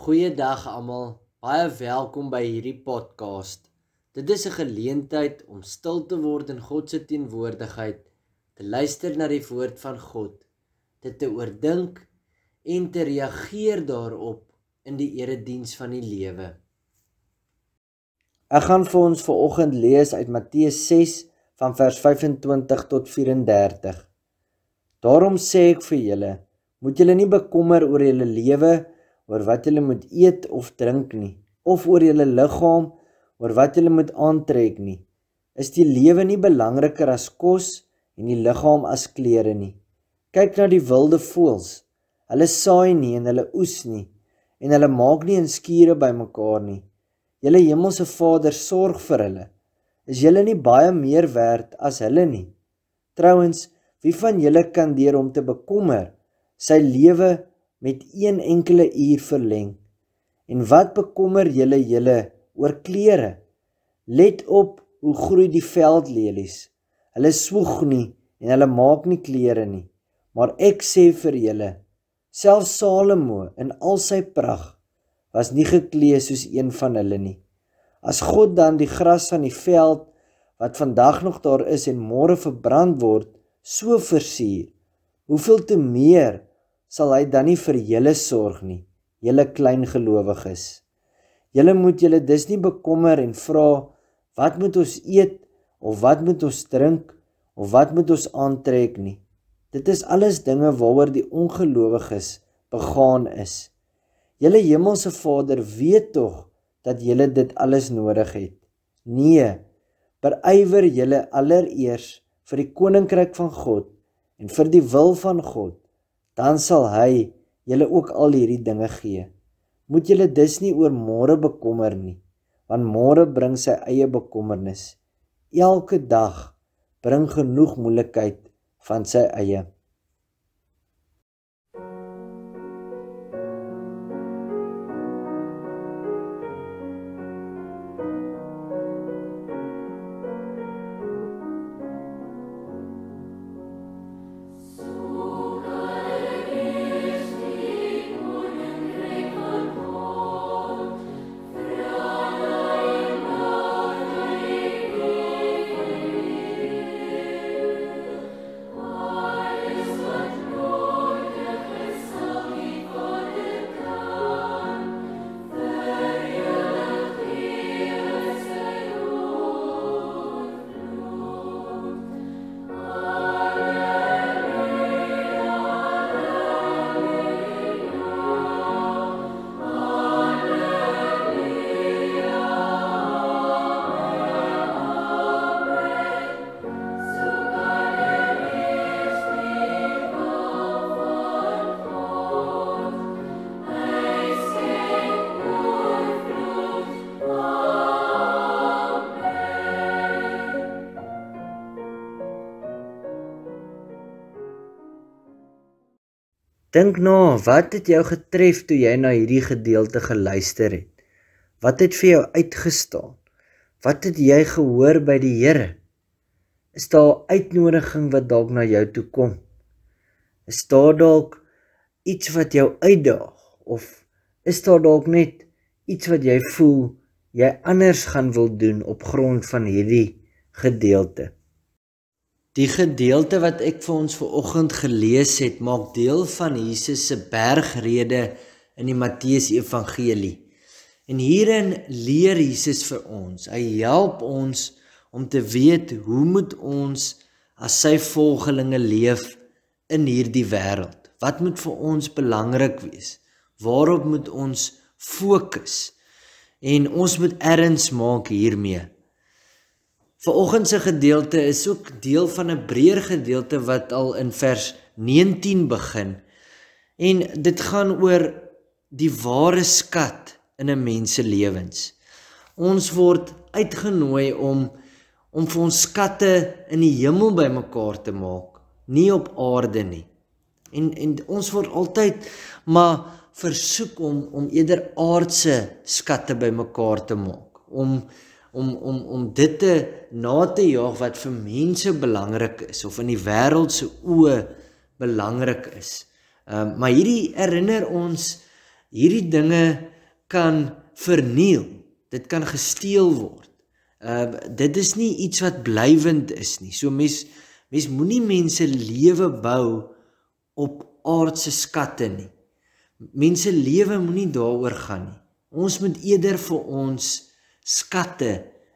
Goeiedag almal. Baie welkom by hierdie podcast. Dit is 'n geleentheid om stil te word in God se teenwoordigheid, te luister na die woord van God, dit te oordink en te reageer daarop in die erediens van die lewe. Ek gaan vir ons vanoggend lees uit Matteus 6 van vers 25 tot 34. Daarom sê ek vir julle, moet julle nie bekommer oor julle lewe nie oor wat jy moet eet of drink nie of oor jou liggaam oor wat jy moet aantrek nie is die lewe nie belangriker as kos en die liggaam as klere nie. Kyk na die wilde voëls. Hulle saai nie en hulle oes nie en hulle maak nie 'n skure bymekaar nie. Julle hemelse Vader sorg vir hulle. Is julle nie baie meer werd as hulle nie? Trouens wie van julle kan deur om te bekommer sy lewe met een enkele uur verleng. En wat bekommer julle julle oor klere? Let op hoe groei die veldlelies. Hulle swoeg nie en hulle maak nie klere nie. Maar ek sê vir julle, selfs Salomo in al sy pragt was nie geklee soos een van hulle nie. As God dan die gras van die veld wat vandag nog daar is en môre verbrand word, so versier, hoeveel te meer sal hy dan nie vir julle sorg nie, julle klein gelowiges. Julle moet julle dus nie bekommer en vra wat moet ons eet of wat moet ons drink of wat moet ons aantrek nie. Dit is alles dinge waaroor die ongelowiges begaan is. Julle hemelse Vader weet tog dat julle dit alles nodig het. Nee, berywer julle allereers vir die koninkryk van God en vir die wil van God dan sal hy julle ook al hierdie dinge gee. Moet julle dus nie oor môre bekommer nie, want môre bring sy eie bekommernis. Elke dag bring genoeg moeilikheid van sy eie. Dink na, nou, wat het jou getref toe jy na hierdie gedeelte geluister het? Wat het vir jou uitgestaan? Wat het jy gehoor by die Here? Is daar 'n uitnodiging wat dalk na jou toe kom? Is daar dalk iets wat jou uitdaag of is daar dalk net iets wat jy voel jy anders gaan wil doen op grond van hierdie gedeelte? Die gedeelte wat ek vir ons ver oggend gelees het, maak deel van Jesus se bergrede in die Matteus Evangelie. En hierin leer Jesus vir ons. Hy help ons om te weet hoe moet ons as sy volgelinge leef in hierdie wêreld. Wat moet vir ons belangrik wees? Waarop moet ons fokus? En ons moet erns maak hiermee. Vanoggend se gedeelte is ook deel van 'n breër gedeelte wat al in vers 19 begin. En dit gaan oor die ware skat in 'n mens se lewens. Ons word uitgenooi om om vir ons skatte in die hemel bymekaar te maak, nie op aarde nie. En en ons word altyd maar versoek om om eerder aardse skatte bymekaar te maak, om om om om dit te na te jaag wat vir mense belangrik is of in die wêreld se oë belangrik is. Ehm um, maar hierdie herinner ons hierdie dinge kan verniel. Dit kan gesteel word. Uh dit is nie iets wat blywend is nie. So mens mens moenie mense lewe bou op aardse skatte nie. Mense lewe moenie daaroor gaan nie. Ons moet eerder vir ons skatte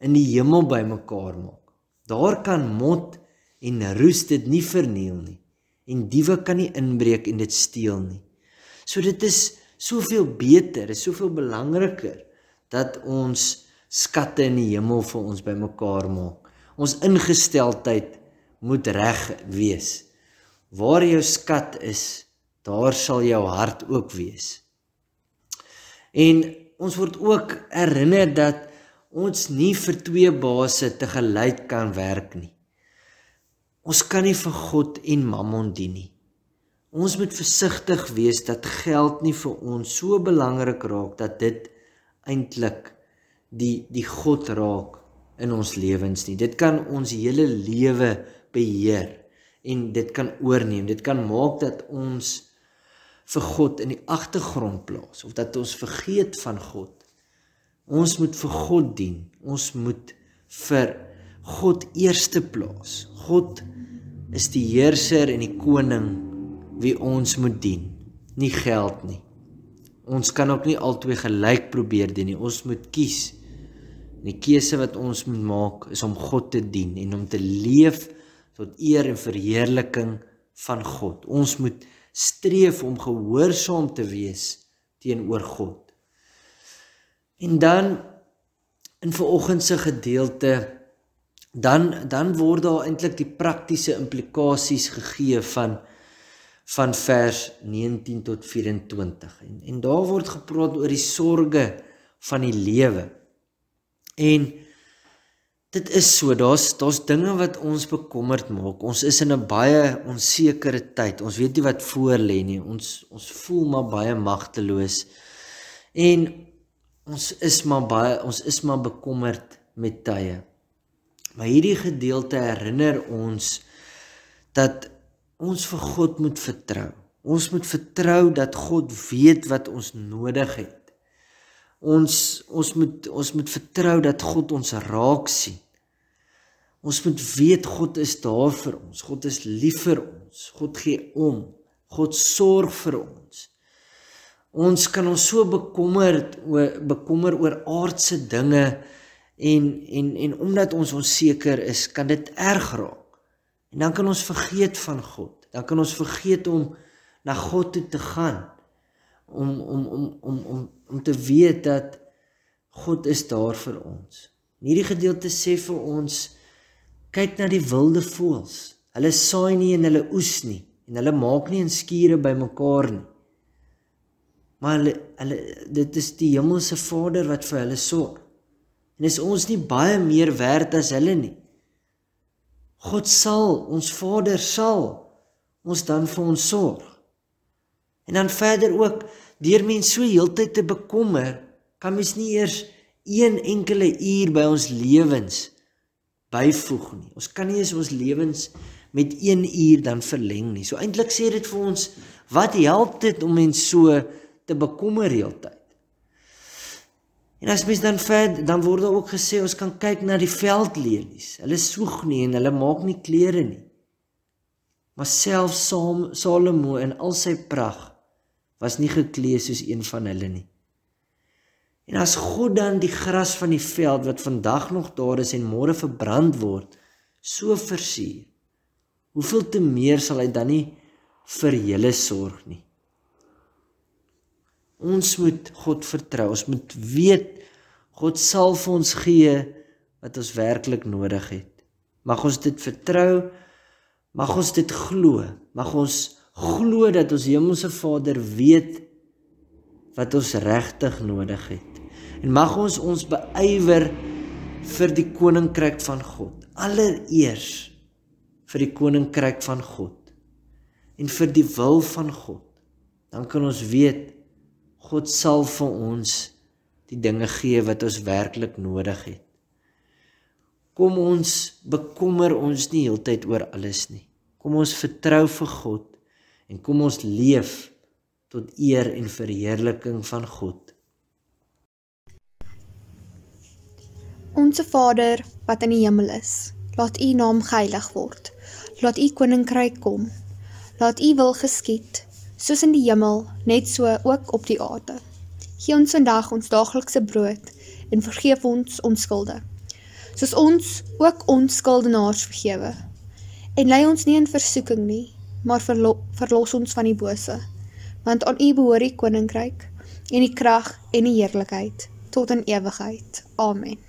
in die hemel bymekaar maak. Daar kan mot en roes dit nie verniel nie en diewe kan nie inbreek en dit steel nie. So dit is soveel beter, is soveel belangriker dat ons skatte in die hemel vir ons bymekaar maak. Ons ingesteldheid moet reg wees. Waar jou skat is, daar sal jou hart ook wees. En ons word ook herinner dat ons nie vir twee baase te gelyk kan werk nie. Ons kan nie vir God en Mammon dien nie. Ons moet versigtig wees dat geld nie vir ons so belangrik raak dat dit eintlik die die God raak in ons lewens nie. Dit kan ons hele lewe beheer en dit kan oorneem. Dit kan maak dat ons vir God in die agtergrond plaas of dat ons vergeet van God. Ons moet vir God dien. Ons moet vir God eerste plaas. God is die heerser en die koning wie ons moet dien, nie geld nie. Ons kan ook nie albei gelyk probeer dien nie. Ons moet kies. Die keuse wat ons moet maak is om God te dien en om te leef tot eer en verheerliking van God. Ons moet streef om gehoorsaam te wees teenoor God. En dan in vanoggend se gedeelte dan dan word daar eintlik die praktiese implikasies gegee van van vers 19 tot 24 en en daar word gepraat oor die sorges van die lewe. En dit is so, daar's daar's dinge wat ons bekommerd maak. Ons is in 'n baie onsekere tyd. Ons weet nie wat voor lê nie. Ons ons voel maar baie magteloos. En ons is maar baie ons is maar bekommerd met tye. Maar hierdie gedeelte herinner ons dat ons vir God moet vertrou. Ons moet vertrou dat God weet wat ons nodig het. Ons ons moet ons moet vertrou dat God ons raak sien. Ons moet weet God is daar vir ons. God is lief vir ons. God gee om. God sorg vir ons. Ons kan ons so bekommerd oor bekommer oor aardse dinge en en en omdat ons onseker is, kan dit erg raak. En dan kan ons vergeet van God. Dan kan ons vergeet om na God toe te gaan om om om om om om te weet dat God is daar vir ons. In hierdie gedeelte sê vir ons kyk na die wilde voëls. Hulle saai nie en hulle oes nie en hulle maak nie in skure bymekaar nie. Maar hulle hulle dit is die hemelse Vader wat vir hulle sorg. En is ons nie baie meer werd as hulle nie? God sal, ons Vader sal ons dan vir ons sorg. En dan verder ook, deur mense so heeltyd te bekommer, kan mens nie eers een enkele uur by ons lewens byvoeg nie. Ons kan nie eens ons lewens met 1 uur dan verleng nie. So eintlik sê dit vir ons, wat help dit om mens so te bekommer heeltyd? En as mens dan ver dan word daar ook gesê ons kan kyk na die veldlelies. Hulle soeg nie en hulle maak nie klere nie. Maar self Salomo in al sy pragt was nie geklee soos een van hulle nie. En as God dan die gras van die veld wat vandag nog daar is en môre verbrand word, so versier, hoeveel te meer sal hy dan nie vir julle sorg nie. Ons moet God vertrou. Ons moet weet God sal vir ons gee wat ons werklik nodig het. Mag ons dit vertrou. Mag ons dit glo. Mag ons glo dat ons Hemelse Vader weet wat ons regtig nodig het. En mag ons ons beywer vir die koninkryk van God. Allereers vir die koninkryk van God en vir die wil van God. Dan kan ons weet God sal vir ons die dinge gee wat ons werklik nodig het. Kom ons bekommer ons nie heeltyd oor alles nie. Kom ons vertrou vir God en kom ons leef tot eer en verheerliking van God. Onse Vader wat in die hemel is, laat U naam geheilig word. Laat U koninkryk kom. Laat U wil geskied, soos in die hemel, net so ook op die aarde. Gee ons vandag ons daaglikse brood en vergeef ons ons skulde, soos ons ook ons skuldenaars vergewe. En lei ons nie in versoeking nie, maar verlo verlos ons van die bose, want aan U behoort die koninkryk en die krag en die heerlikheid tot in ewigheid. Amen.